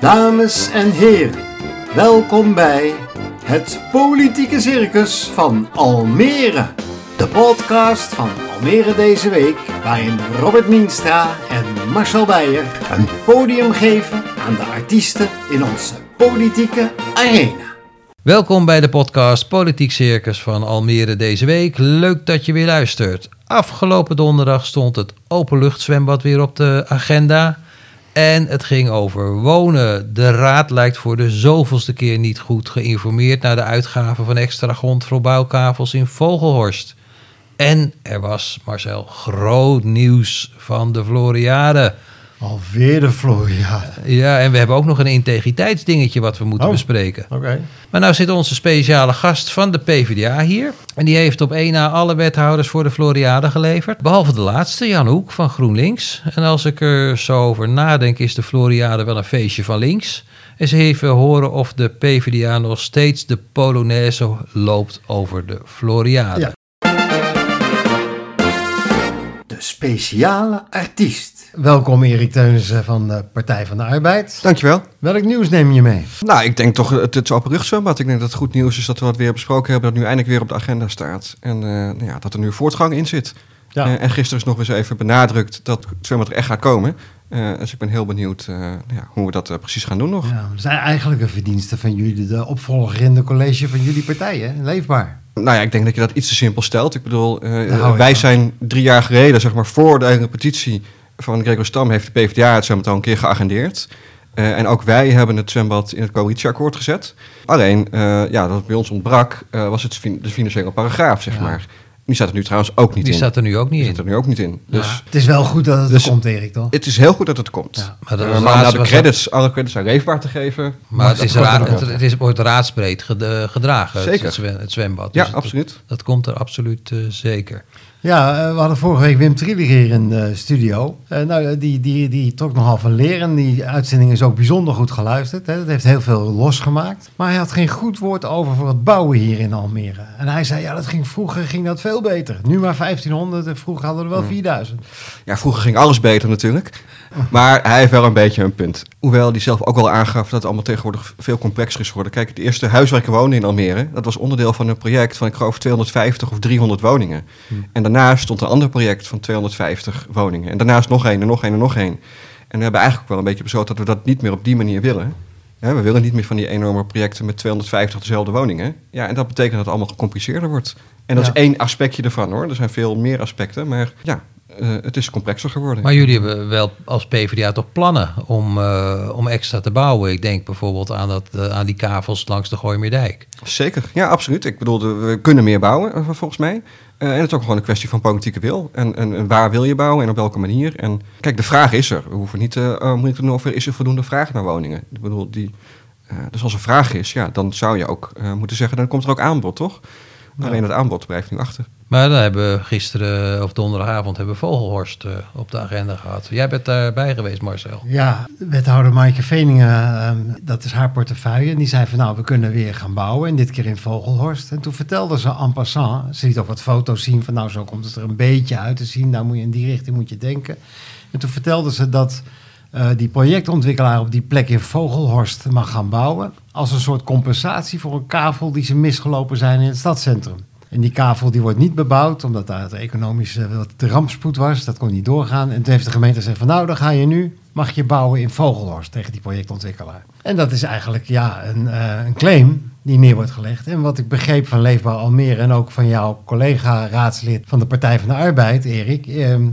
Dames en heren, welkom bij het Politieke Circus van Almere. De podcast van Almere deze week, waarin Robert Mienstra en Marcel Beijer een podium geven aan de artiesten in onze politieke arena. Welkom bij de podcast Politiek Circus van Almere deze week. Leuk dat je weer luistert. Afgelopen donderdag stond het openluchtzwembad weer op de agenda. En het ging over wonen. De raad lijkt voor de zoveelste keer niet goed geïnformeerd naar de uitgave van extra grond voor in Vogelhorst. En er was, Marcel, groot nieuws van de Floriade. Alweer de Floriade. Ja, en we hebben ook nog een integriteitsdingetje wat we moeten Oh. bespreken. Oké. Maar nou zit onze speciale gast van de PvdA hier. En die heeft op één na alle wethouders voor de Floriade geleverd. Behalve de laatste, Jan Hoek van GroenLinks. En als ik er zo over nadenk, is de Floriade wel een feestje van links. Eens even horen of de PvdA nog steeds de Polonaise loopt over de Floriade. Ja. De speciale artiest. Welkom Erik Teunissen van de Partij van de Arbeid. Dankjewel. Welk nieuws neem je mee? Nou, ik denk toch het, het openluchtzwembad. Ik denk dat het goed nieuws is dat we wat weer besproken hebben. Dat het nu eindelijk weer op de agenda staat. En eh, nou ja, dat er nu voortgang in zit. Ja. Eh, en gisteren is nog eens even benadrukt dat het zwembad er echt gaat komen. Eh, dus ik ben heel benieuwd eh, ja, hoe we dat precies gaan doen nog. Ja, dat zijn eigenlijk een verdienste van jullie, de opvolger in de college van jullie partij, hè? Leefbaar. Nou ja, ik denk dat je dat iets te simpel stelt. Ik bedoel, wij van. zijn drie jaar geleden, zeg maar voor de repetitie van Gregor Stam, heeft de PvdA het zwembad al een keer geagendeerd. Eh, en ook wij hebben het zwembad in het coalitieakkoord gezet. Alleen, eh, ja, dat bij ons ontbrak, eh, was het de financiële paragraaf, zeg Ja. maar. Die staat er nu trouwens ook niet Die in. staat er nu ook niet Die in. staat er nu ook niet in. Dus Het is wel goed dat het Dus- komt, Erik, toch? het is heel goed dat het komt. Ja. Maar dat maar de credits, alle credits aan Leefbaar te geven... Maar het, is raad, het, het is, wordt raadsbreed ged- gedragen, het- Zeker. Het, zwem- het zwembad. Ja, Dus het- absoluut. Dat komt er absoluut zeker. Ja, eh, we hadden vorige week Wim Trieler hier in de studio. Eh, nou, eh, die, die, die trok nogal van leren. Die uitzending is ook bijzonder goed geluisterd. Hè. Dat heeft heel veel losgemaakt. Maar hij had geen goed woord over voor het bouwen hier in Almere. En hij zei, ja, dat ging, vroeger ging dat veel beter. Nu maar 1500 en vroeger hadden we er wel 4000. Ja, vroeger ging alles beter natuurlijk. Maar hij heeft wel een beetje een punt. Hoewel hij zelf ook wel aangaf dat het allemaal tegenwoordig veel complexer is geworden. Kijk, het eerste huiswerken wonen in Almere, dat was onderdeel van een project van ik geloof 250 of 300 woningen. En daarnaast stond een ander project van 250 woningen. En daarnaast nog één en nog één en nog één. En we hebben eigenlijk ook wel een beetje besloten dat we dat niet meer op die manier willen. We willen niet meer van die enorme projecten met 250 dezelfde woningen. Ja, en dat betekent dat het allemaal gecompliceerder wordt. En dat Ja. is één aspectje ervan hoor. Er zijn veel meer aspecten. Maar ja, eh, het is complexer geworden. Maar jullie hebben wel als PvdA toch plannen om, eh, om extra te bouwen. Ik denk bijvoorbeeld aan, dat, eh, aan die kavels langs de Gooimeerdijk. Zeker, ja, absoluut. Ik bedoel, we kunnen meer bouwen, volgens mij. Eh, en het is ook gewoon een kwestie van politieke wil. En, en, en waar wil je bouwen en op welke manier? En kijk, de vraag is er. We hoeven niet te uh, moeilijk te doen of er is er voldoende vraag naar woningen. Ik bedoel, die, eh, dus als er vraag is, ja, dan zou je ook eh, moeten zeggen, dan komt er ook aanbod, toch? Alleen het aanbod blijft nu achter. Maar dan hebben we gisteren of donderdagavond hebben Vogelhorst eh, op de agenda gehad. Jij bent daarbij geweest, Marcel. Ja, wethouder Maaike Veningen, ehm, dat is haar portefeuille. En die zei van nou, we kunnen weer gaan bouwen. En dit keer in Vogelhorst. En toen vertelde ze en passant, ze liet ook wat foto's zien van nou, zo komt het er een beetje uit te zien. Nou moet je in die richting moet je denken. En toen vertelde ze dat eh, die projectontwikkelaar op die plek in Vogelhorst mag gaan bouwen. Als een soort compensatie voor een kavel die ze misgelopen zijn in het stadscentrum. En die kavel die wordt niet bebouwd, omdat daar het economische wat de rampspoed was. Dat kon niet doorgaan. En toen heeft de gemeente gezegd van nou, dan ga je nu, mag je bouwen in Vogelhorst tegen die projectontwikkelaar. En dat is eigenlijk ja, een, eh, een claim die neer wordt gelegd. En wat ik begreep van Leefbaar Almere en ook van jouw collega-raadslid van de Partij van de Arbeid, Erik, ehm,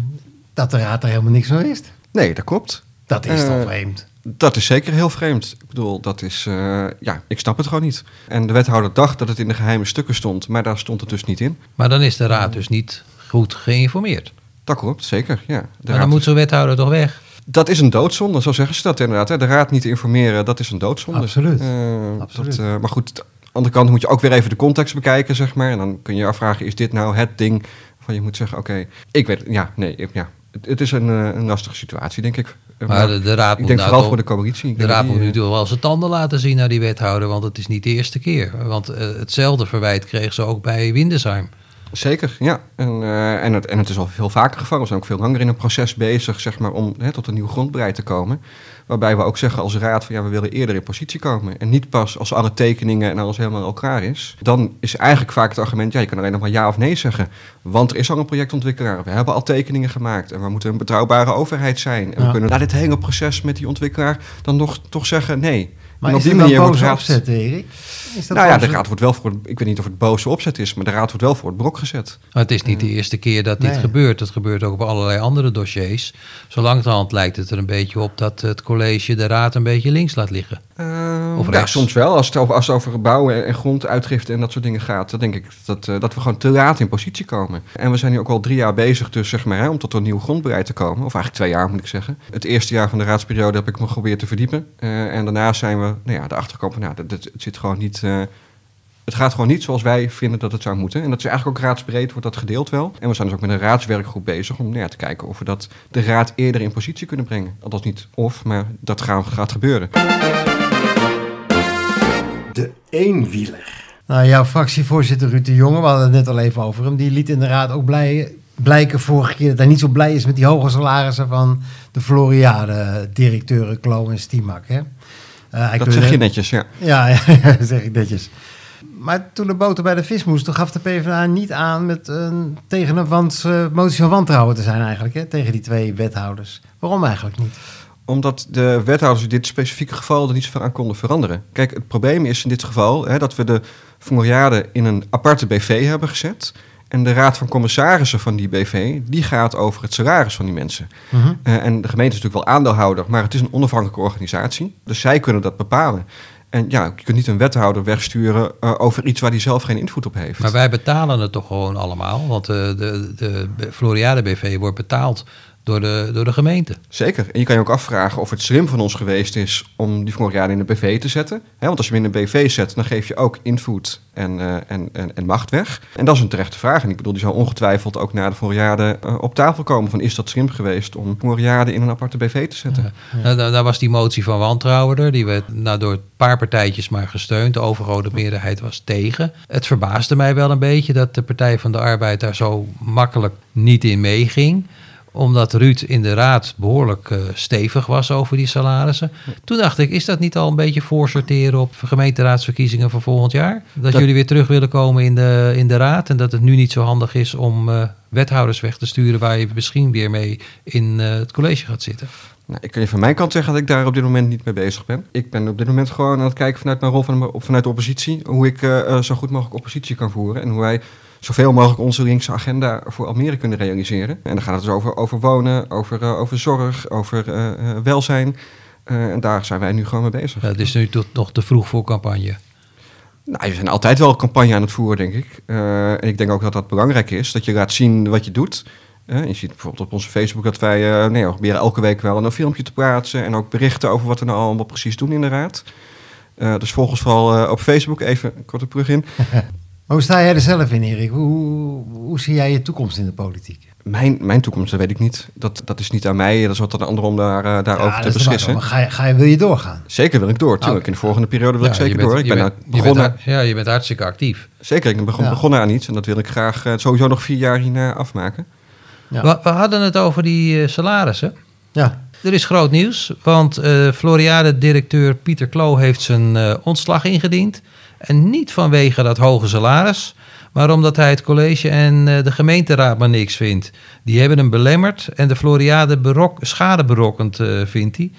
dat de raad er helemaal niks van wist. Nee, dat klopt. Dat is Eh, toch vreemd? Dat is zeker heel vreemd. Ik bedoel, dat is... eh, ja, ik snap het gewoon niet. En de wethouder dacht dat het in de geheime stukken stond, maar daar stond het dus niet in. Maar dan is de raad dus niet goed geïnformeerd. Dat klopt, zeker, ja. De Maar dan moet zo'n wethouder toch weg? Dat is een doodzonde, zo zeggen ze dat inderdaad. Hè. De raad niet informeren, dat is een doodzonde. Absoluut. Eh, Absoluut. Dat, eh, maar goed, aan de andere kant moet je ook weer even de context bekijken, zeg maar. En dan kun je je afvragen, is dit nou het ding van je moet zeggen, oké, ik weet, ja, nee, ik- ja. Het, het is een, een lastige situatie, denk ik. Maar de, de raad ik denk nou vooral toch- voor de coalitie. De raad moet nu eh, toch wel zijn tanden laten zien naar die wethouder, want het is niet de eerste keer. Want eh, hetzelfde verwijt kreeg ze ook bij Windesheim. Zeker, ja. En, eh, en, het, en het is al veel vaker gevallen. We zijn ook veel langer in een proces bezig, zeg maar, om hè, tot een nieuw grondbereid te komen. Waarbij we ook zeggen als raad van ja, we willen eerder in positie komen. En niet pas als alle tekeningen en alles helemaal elkaar is. Dan is eigenlijk vaak het argument, ja, je kan alleen nog maar ja of nee zeggen. Want er is al een projectontwikkelaar. We hebben al tekeningen gemaakt. En we moeten een betrouwbare overheid zijn. En Ja. we kunnen na dit hele proces met die ontwikkelaar dan nog toch zeggen nee. Maar en is het dan wordt boze de raad- opzet, Erik? Is dat Nou ja, de raad wordt wel voor, ik weet niet of het boze opzet is, maar de raad wordt wel voor het brok gezet. Maar het is niet de eerste keer dat dit Nee. gebeurt. Het gebeurt ook op allerlei andere dossiers. Zo langzamerhand lijkt het er een beetje op dat het college de raad een beetje links laat liggen. Eh, Of ja, rechts. soms wel. Als het over, als het over gebouwen en, en gronduitgifte en dat soort dingen gaat, dan denk ik dat, eh, dat we gewoon te laat in positie komen. En we zijn nu ook al drie jaar bezig dus, zeg maar, hè, om tot een nieuw grondbeleid te komen. Of eigenlijk twee jaar moet ik zeggen. Het eerste jaar van de raadsperiode heb ik me geprobeerd te verdiepen. Eh, en daarna zijn we nou ja, erachter gekomen, nou, dat, dat- het zit gewoon niet... eh, het gaat gewoon niet zoals wij vinden dat het zou moeten. En dat is eigenlijk ook raadsbreed, wordt dat gedeeld wel. En we zijn dus ook met een raadswerkgroep bezig om nou ja, te kijken of we dat de raad eerder in positie kunnen brengen. Althans niet of, maar dat gaat, gaat gebeuren. De eenwieler. Nou, jouw fractievoorzitter Ruud de Jonge, we hadden het net al even over hem, die liet inderdaad ook blij, blijken vorige keer dat hij niet zo blij is met die hoge salarissen van de Floriade-directeuren Klo en Stimak. Hè? Eh, Dat wilde- zeg je netjes, ja. Ja, ja, dat zeg ik netjes. Maar toen de boter bij de vis moest, toen gaf de PvdA niet aan met een, tegen een wans, eh, motie van wantrouwen te zijn eigenlijk, hè, tegen die twee wethouders. Waarom eigenlijk niet? Omdat de wethouders in dit specifieke geval er niet zoveel aan konden veranderen. Kijk, het probleem is in dit geval hè, dat we de Floriade in een aparte BV hebben gezet. En de raad van commissarissen van die BV, die gaat over het salaris van die mensen. Mhm. Eh, en de gemeente is natuurlijk wel aandeelhouder, maar het is een onafhankelijke organisatie. Dus zij kunnen dat bepalen. En ja, je kunt niet een wethouder wegsturen eh, over iets waar hij zelf geen invloed op heeft. Maar wij betalen het toch gewoon allemaal? Want de, de, de Floriade BV wordt betaald door de, door de gemeente. Zeker. En je kan je ook afvragen of het slim van ons geweest is om die Floriade in een BV te zetten. Want als je hem in een BV zet, dan geef je ook invloed en, eh, en, en, en macht weg. En dat is een terechte vraag. En ik bedoel, die zal ongetwijfeld ook na de Floriade eh, op tafel komen. Van is dat slim geweest om Floriade in een aparte BV te zetten? Nou, daar, daar was die motie van wantrouwen er. Die werd nou, door een paar partijtjes maar gesteund. De overgrote meerderheid was tegen. Het verbaasde mij wel een beetje dat de Partij van de Arbeid daar zo makkelijk niet in meeging omdat Ruud in de raad behoorlijk eh, stevig was over die salarissen. Toen dacht ik, is dat niet al een beetje voorsorteren op gemeenteraadsverkiezingen van volgend jaar? Dat, Dat- jullie weer terug willen komen in de, in de raad en dat het nu niet zo handig is om eh, wethouders weg te sturen waar je misschien weer mee in eh, het college gaat zitten. Nou, ik kan je van mijn kant zeggen dat ik daar op dit moment niet mee bezig ben. Ik ben op dit moment gewoon aan het kijken vanuit mijn rol van, vanuit de oppositie. Hoe ik zo goed mogelijk oppositie kan voeren. En hoe wij zoveel mogelijk onze linkse agenda voor Almere kunnen realiseren. En dan gaat het dus over, over wonen, over, eh, over zorg, over eh, eh, welzijn. En daar zijn wij nu gewoon mee bezig. Het is nu tot nog te vroeg voor campagne. Nou, we zijn altijd wel een campagne aan het voeren, denk ik. En ik denk ook dat dat belangrijk is, dat je laat zien wat je doet. Je ziet bijvoorbeeld op onze Facebook dat wij nee, we proberen elke week wel een filmpje te plaatsen... en ook berichten over wat we nou allemaal precies doen in de raad. Dus volg ons vooral op Facebook, even een korte plug in. Maar hoe sta jij er zelf in, Erik? Hoe, hoe zie jij je toekomst in de politiek? Mijn, mijn toekomst, dat weet ik niet. Dat, dat is niet aan mij, dat is wat aan de anderen om daar, eh, daarover Ja, te beslissen. maar ga je, ga je, wil je doorgaan? Zeker wil ik door, tuurlijk. Oké. In de volgende periode wil ik Ja, zeker bent- door. Ik ben bent- nou bent begonnen... ja, je bent hartstikke actief. Zeker, ik ben begon- Ja. begonnen aan iets en dat wil ik graag eh, sowieso nog vier jaar hierna afmaken. Ja. We, we hadden het over die eh, salarissen. Ja, Er is groot nieuws, want eh Floriade-directeur Pieter Klo heeft zijn eh, ontslag ingediend. En niet vanwege dat hoge salaris, maar omdat hij het college en eh, de gemeenteraad maar niks vindt. Die hebben hem belemmerd en de Floriade berok, schade berokkend, eh, vindt hij.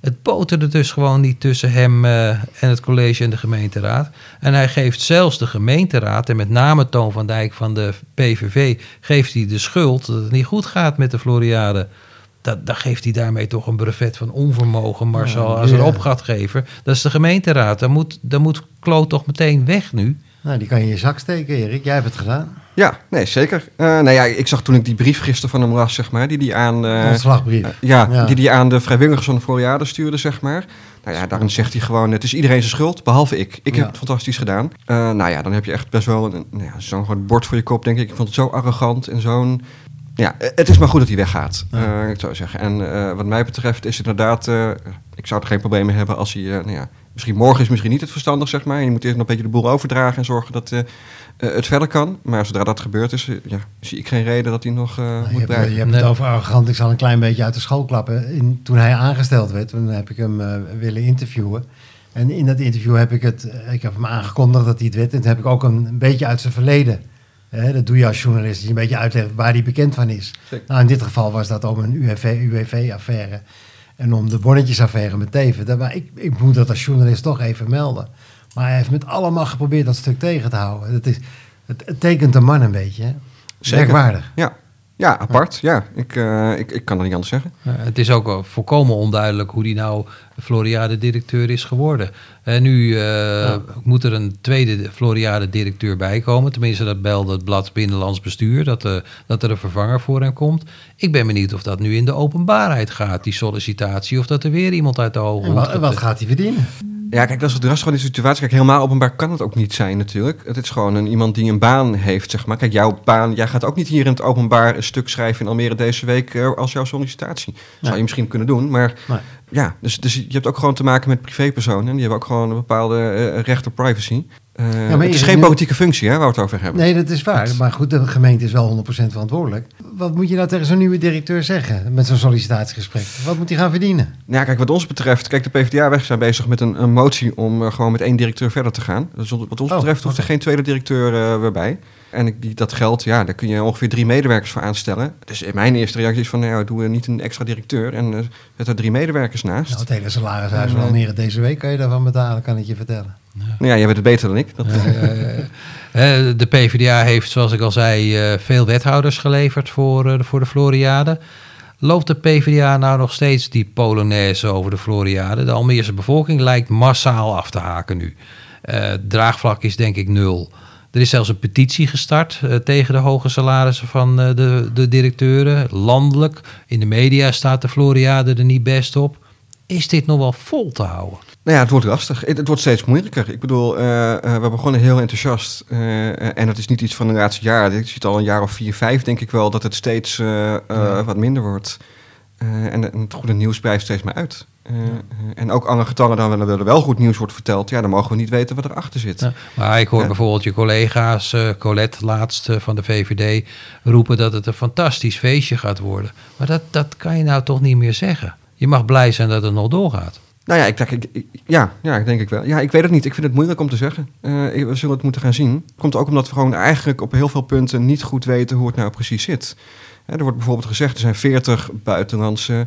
Het boterde dus gewoon niet tussen hem eh, en het college en de gemeenteraad. En hij geeft zelfs de gemeenteraad, en met name Toon van Dijk van de PVV, geeft hij de schuld dat het niet goed gaat met de Floriade. Dat, dan geeft hij daarmee toch een brevet van onvermogen, Marcel, Ja, als een ja. opdrachtgever. Dat is de gemeenteraad. Dan moet, dan moet Kloot toch meteen weg nu. nou, die kan je in je zak steken, Erik. Jij hebt het gedaan. Ja, nee, zeker. Eh nou ja, ik zag toen ik die brief gisteren van hem las, zeg maar, die die aan... eh, Ontslagbrief. eh, ja, Ja. die die aan de vrijwilligers van de Floriade stuurde, zeg maar. Nou ja, daarin zegt hij gewoon, het is iedereen zijn schuld, behalve ik. Ik Ja. heb het fantastisch gedaan. Eh, nou ja, dan heb je echt best wel een, nou ja, zo'n groot bord voor je kop, denk ik. Ik vond het zo arrogant en zo'n... Ja, eh, het is maar goed dat hij weggaat, Ja. eh, ik zou zeggen. En eh, wat mij betreft is inderdaad... eh, ik zou er geen probleem mee hebben als hij eh, nou ja, Misschien morgen is misschien niet het verstandig, zeg maar. Je moet eerst nog een beetje de boel overdragen en zorgen dat het verder kan. Maar zodra dat gebeurd is, ja, zie ik geen reden dat hij nog je moet hebt, blijven. je hebt Nee. het over arrogant. Ik zal een klein beetje uit de school klappen. In, toen hij aangesteld werd, toen heb ik hem eh, willen interviewen. En in dat interview heb ik het, ik heb hem aangekondigd dat hij het werd. En toen heb ik ook een, een beetje uit zijn verleden. Hè, dat doe je als journalist, dat je een beetje uitlegt waar hij bekend van is. Zeker. Nou, in dit geval was dat om een UWV-affaire en om de bonnetjesaffaire met Teven. Dat, maar ik, ik moet dat als journalist toch even melden. Maar hij heeft met allemaal geprobeerd dat stuk tegen te houden. Het, is, het, het tekent de man een beetje. Hè? Zeker. Merkwaardig. Ja. Ja, apart. Ja, ik, eh, ik, ik kan dat niet anders zeggen. Ja, het is ook volkomen onduidelijk hoe die nou Floriade-directeur is geworden. En nu eh, moet er een tweede Floriade-directeur bij komen. Tenminste, dat belde het blad Binnenlands Bestuur, dat, eh, dat er een vervanger voor hem komt. Ik ben benieuwd of dat nu in de openbaarheid gaat, die sollicitatie. Of dat er weer iemand uit de hoge En hoed wat, gaat- wat gaat hij verdienen? Ja, kijk, dat is het ras van die situatie. Kijk, helemaal openbaar kan het ook niet zijn natuurlijk. Het is gewoon een, iemand die een baan heeft, zeg maar. Kijk, jouw baan, jij gaat ook niet hier in het openbaar een stuk schrijven in Almere deze week eh, als jouw sollicitatie. Zou je misschien kunnen doen, maar Nee. ja, dus, dus je hebt ook gewoon te maken met privépersonen. En die hebben ook gewoon een bepaalde eh, recht op privacy. Eh, maar het is geen nu- politieke functie, hè, waar we het over hebben. Nee, dat is waar. Maar goed, de gemeente is wel 100% verantwoordelijk. Wat moet je nou tegen zo'n nieuwe directeur zeggen met zo'n sollicitatiegesprek? Wat moet hij gaan verdienen? Ja, kijk, wat ons betreft, kijk, de PvdA weg zijn bezig met een, een motie om eh, gewoon met één directeur verder te gaan. Dus wat ons Oh, betreft hoeft er geen tweede directeur weer bij. En ik, die, dat geld, ja, daar kun je ongeveer drie medewerkers voor aanstellen. Dus in mijn eerste reactie is van, nou, ja, doe er niet een extra directeur en eh, zet er drie medewerkers naast. Nou, het hele salarishuis van Nee. Almere deze week kan je daarvan betalen, kan ik je vertellen. Nou ja, jij weet het beter dan ik. Dat, Eh, eh, de PvdA heeft, zoals ik al zei, eh, veel wethouders geleverd voor, eh, voor de Floriade. Loopt de PvdA nou nog steeds die polonaise over de Floriade? De Almeerse bevolking lijkt massaal af te haken nu. Eh, draagvlak is denk ik nul. Er is zelfs een petitie gestart eh, tegen de hoge salarissen van eh, de, de directeuren. Landelijk, in de media staat de Floriade er niet best op. Is dit nog wel vol te houden? Nou ja, het wordt lastig. Het, het wordt steeds moeilijker. Ik bedoel, eh, we begonnen heel enthousiast. en dat is niet iets van de laatste jaren. Ik zie het al een jaar of vier, vijf, denk ik wel, dat het steeds wat minder wordt. En, en het goede nieuws blijft steeds maar uit. Eh, eh, en ook alle getallen dan wel, er wel goed nieuws wordt verteld, ja, dan mogen we niet weten wat erachter zit. Ja, maar ik hoor Ja. bijvoorbeeld je collega's, eh, Colette laatst van de VVD, roepen dat het een fantastisch feestje gaat worden. Maar dat, dat kan je nou toch niet meer zeggen. Je mag blij zijn dat het nog doorgaat. Nou ja, ik, denk- ik, ik- ja, ja, denk ik wel. Ja, ik weet het niet. Ik vind het moeilijk om te zeggen. We zullen het moeten gaan zien. Komt ook omdat we gewoon eigenlijk op heel veel punten niet goed weten hoe het nou precies zit. Er wordt bijvoorbeeld gezegd, er zijn 40 buitenlandse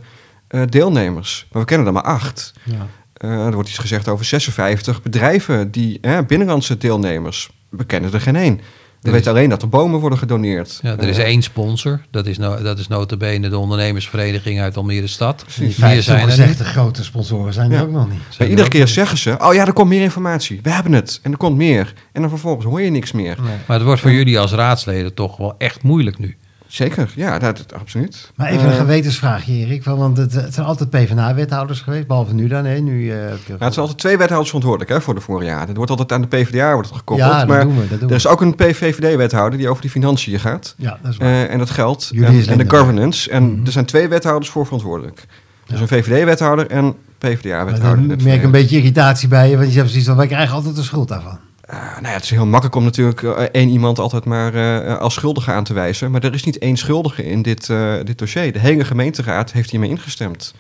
eh, deelnemers. Maar we kennen er maar acht. Ja. Eh, er wordt iets gezegd over 56 bedrijven die hè, binnenlandse deelnemers. We kennen er geen één. We Er weten alleen dat er bomen worden gedoneerd. Ja, er is Eh, één sponsor, dat is, no, dat is notabene de ondernemersvereniging uit Almere Stad. Die vijf zijn er zogezegde niet. grote sponsoren zijn er Ja. ook nog niet. Maar er iedere keer niet. zeggen ze, oh ja, er komt meer informatie. We hebben het. En er komt meer. En dan vervolgens hoor je niks meer. Nee. Maar het wordt voor jullie als raadsleden toch wel echt moeilijk nu. Zeker, ja, dat, dat- absoluut. Maar even een Eh, gewetensvraagje, Erik. Want het, het zijn altijd PvdA-wethouders geweest, behalve nu dan. Hè? Nu, ja, het zijn altijd twee wethouders verantwoordelijk hè, voor de voorjaren. Het wordt altijd aan de PvdA wordt het gekoppeld. ja, dat maar doen we. Er is ook een PVV-wethouder die over die financiën gaat. Ja, dat is waar. Eh, en dat geld. En, de governance. En Mhm. er zijn twee wethouders voor verantwoordelijk. Dus een VVD-wethouder en PvdA-wethouder. dan merk ik een beetje irritatie bij je, want je hebt precies van, wij krijgen altijd de schuld daarvan. Eh, nou ja, het is heel makkelijk om natuurlijk eh, één iemand altijd maar eh, als schuldige aan te wijzen. Maar er is niet één schuldige in dit, dit dossier. De hele gemeenteraad heeft hiermee ingestemd.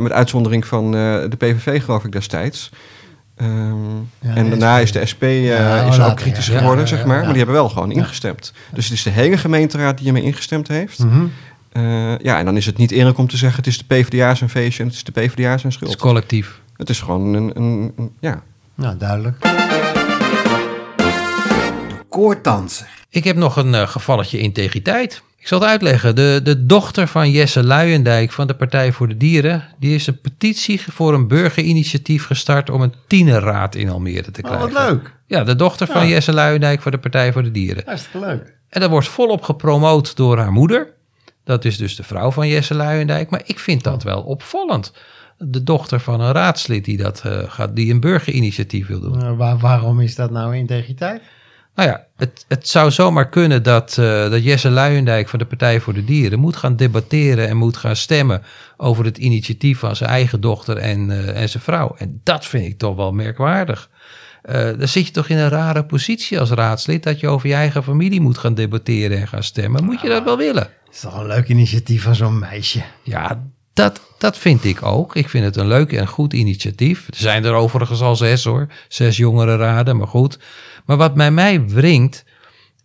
Met uitzondering van de PVV, geloof ik, destijds. Ehm, Ja, en daarna is de SP Ja, is later, ook kritisch ja. geworden, zeg maar. Maar die hebben wel gewoon ingestemd. Dus het is de hele gemeenteraad die hiermee ingestemd heeft. Mhm. Ja, en dan is het niet eerlijk om te zeggen... het is de PvdA zijn feestje en het is de PvdA zijn Het is schuld. collectief. Het is gewoon een, een, een- ja, Nou, duidelijk. Koordanser. Ik heb nog een eh, gevalletje integriteit. Ik zal het uitleggen. De, de dochter van Jesse Luijendijk van de Partij voor de Dieren... die is een petitie voor een burgerinitiatief gestart... om een tienerraad in Almere te Oh, krijgen. wat leuk. Ja, de dochter van. Jesse Luijendijk van de Partij voor de Dieren. Hartstikke leuk. En dat wordt volop gepromoot door haar moeder. Dat is dus de vrouw van Jesse Luijendijk. Maar ik vind dat wel opvallend. De dochter van een raadslid die, dat, eh, gaat, die een burgerinitiatief wil doen. Waar, waarom is dat nou integriteit? Nou ja, het, het zou zomaar kunnen dat, eh, dat Jesse Luijendijk van de Partij voor de Dieren moet gaan debatteren en moet gaan stemmen over het initiatief van zijn eigen dochter en, eh, en zijn vrouw. En dat vind ik toch wel merkwaardig. Eh, dan zit je toch in een rare positie als raadslid dat je over je eigen familie moet gaan debatteren en gaan stemmen. Moet je dat wel willen? Het is toch een leuk initiatief van zo'n meisje. Ja, dat, dat vind ik ook. Ik vind het een leuk en goed initiatief. Er zijn er overigens al zes hoor. Zes jongerenraden, maar goed. Maar wat bij mij wringt,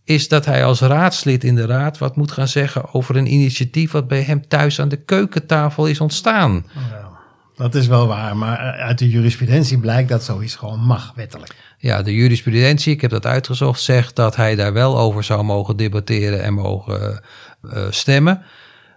is dat hij als raadslid in de raad wat moet gaan zeggen over een initiatief wat bij hem thuis aan de keukentafel is ontstaan. Dat is wel waar, maar uit de jurisprudentie blijkt dat zoiets gewoon mag, wettelijk. Ja, de jurisprudentie, ik heb dat uitgezocht, zegt dat hij daar wel over zou mogen debatteren en mogen uh, stemmen.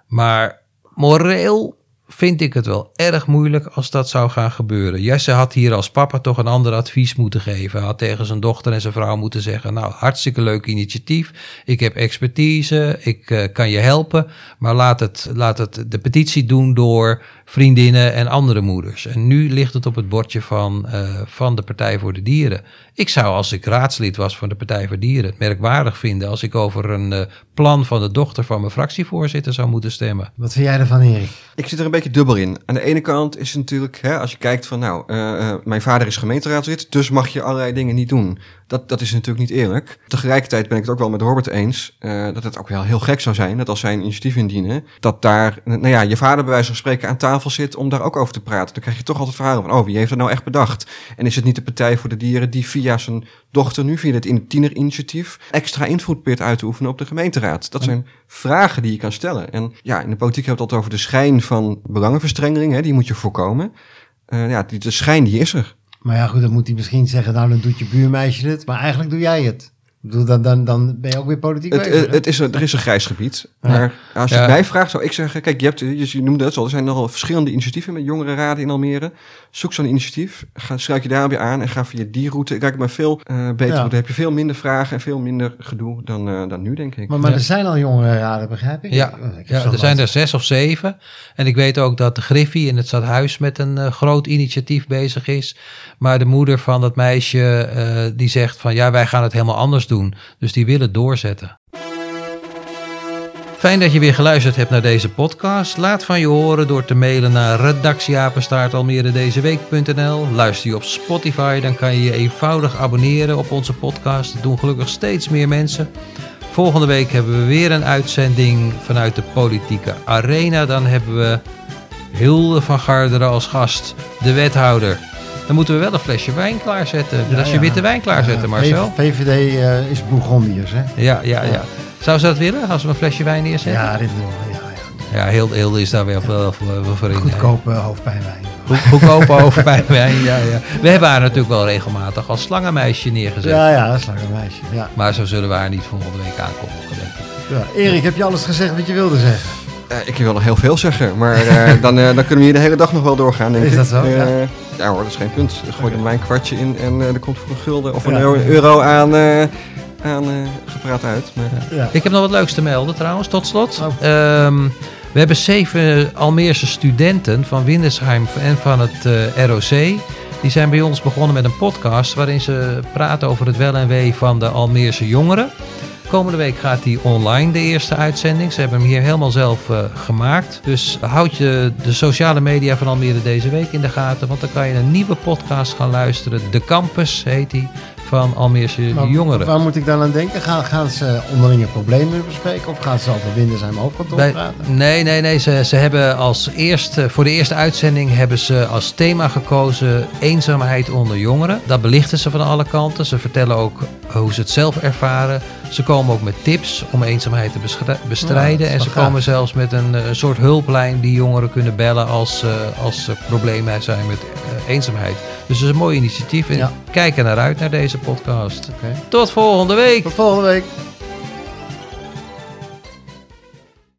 Maar moreel vind ik het wel erg moeilijk als dat zou gaan gebeuren. Jesse had hier als papa toch een ander advies moeten geven. Had tegen zijn dochter en zijn vrouw moeten zeggen: Nou, hartstikke leuk initiatief. Ik heb expertise, ik uh, kan je helpen. Maar laat het, laat het de petitie doen door vriendinnen en andere moeders. En nu ligt het op het bordje van, uh, van de Partij voor de Dieren. Ik zou, als ik raadslid was van de Partij voor Dieren, het merkwaardig vinden als ik over een uh, plan van de dochter van mijn fractievoorzitter zou moeten stemmen. Wat vind jij ervan, Erik? Ik zit er een beetje dubbel in. Aan de ene kant is het natuurlijk, hè, als je kijkt van, nou, uh, mijn vader is gemeenteraadslid, dus mag je allerlei dingen niet doen. Dat, dat is natuurlijk niet eerlijk. Tegelijkertijd ben ik het ook wel met Robert eens uh, dat het ook wel heel gek zou zijn dat als zij een initiatief indienen, dat daar, nou ja, je vader bij wijze van spreken aan tafel zit om daar ook over te praten. Dan krijg je toch altijd verhalen van, oh, wie heeft dat nou echt bedacht? En is het niet de Partij voor de Dieren die via zijn dochter nu, via het tienerinitiatief, extra invloed probeert uit te oefenen op de gemeenteraad? Dat zijn vragen die je kan stellen. En ja, in de politiek hebben we het altijd over de schijn van belangenverstrengeling, hè, die moet je voorkomen. Uh, ja, die, de schijn die is er. Maar ja, goed, dan moet hij misschien zeggen, nou dan doet je buurmeisje het, maar eigenlijk doe jij het. Ik bedoel, dan, dan, dan ben je ook weer politiek het, bezig. Het is een, er is een grijs gebied. Maar ja. als je ja. mij vraagt, zou ik zeggen... Kijk, je, hebt, je noemde het al. Er zijn nogal verschillende initiatieven met jongerenraden in Almere. Zoek zo'n initiatief. Ga, sluit je daar weer aan en ga via die route. Kijk, maar veel uh, beter. Ja. Dan heb je veel minder vragen en veel minder gedoe dan, uh, dan nu, denk ik. Maar, maar er zijn al jongerenraden, begrijp ik? Ja, ik ja er zijn er zes of zeven. En ik weet ook dat de Griffie in het stadhuis met een uh, groot initiatief bezig is. Maar de moeder van dat meisje, die zegt van... Ja, wij gaan het helemaal anders doen. Dus die willen doorzetten. Fijn dat je weer geluisterd hebt naar deze podcast. Laat van je horen door te mailen naar redactieapenstaartalmeredezeweek.nl. Luister je op Spotify, dan kan je je eenvoudig abonneren op onze podcast. Dat doen gelukkig steeds meer mensen. Volgende week hebben we weer een uitzending vanuit de politieke arena. Dan hebben we Hilde van Garderen als gast, de wethouder. Dan moeten we wel een flesje wijn klaarzetten. Dus als je witte wijn klaarzetten, Marcel. VVD uh, is Bourgondiërs, hè? Ja, ja, ja. Zou ze dat willen, als we een flesje wijn neerzetten? Ja, dit doen we. Ja, ja. ja Hilde, Hilde is daar wel, wel, wel voor in. Goedkope hoofdpijnwijn. Goedkope hoofdpijnwijn, ja, ja. We hebben haar natuurlijk wel regelmatig als slangenmeisje neergezet. Ja, ja, slangenmeisje, ja. Maar zo zullen we haar niet volgende week aankondigen, denk ik. Ja. Erik, heb je alles gezegd wat je wilde zeggen? Uh, ik wil nog heel veel zeggen, maar uh, dan, uh, dan kunnen we hier de hele dag nog wel doorgaan, denk is ik. dat zo? Ja. Ja. hoor, dat is geen punt. Gooi er mijn kwartje in en er komt voor een gulden of een ja. euro aan, aan gepraat uit. Maar, ja. Ik heb nog wat leuks te melden trouwens, tot slot. Oh. Um, we hebben zeven Almeerse studenten van Windesheim en van het ROC. Die zijn bij ons begonnen met een podcast waarin ze praten over het wel en wee van de Almeerse jongeren. Komende week gaat die online, de eerste uitzending. Ze hebben hem hier helemaal zelf uh, gemaakt. Dus houd je de sociale media van Almere deze week in de gaten. Want dan kan je een nieuwe podcast gaan luisteren. De Campus heet die. Van Almeerse maar jongeren. Waar moet ik dan aan denken? Gaan, gaan ze onderlinge problemen bespreken? Of gaan ze over Windersheim hoofdkantoor Bij, praten? Nee, nee, nee. Ze, ze hebben als eerste, voor de eerste uitzending hebben ze als thema gekozen eenzaamheid onder jongeren. Dat belichten ze van alle kanten. Ze vertellen ook hoe ze het zelf ervaren. Ze komen ook met tips om eenzaamheid te bestrijden. Ja, en ze komen zelfs met een, een, soort hulplijn die jongeren kunnen bellen als, uh, als er problemen zijn met uh, eenzaamheid. Dus het is een mooi initiatief. En ja. kijk er naar uit naar deze podcast. Okay. Tot volgende week. Tot volgende week.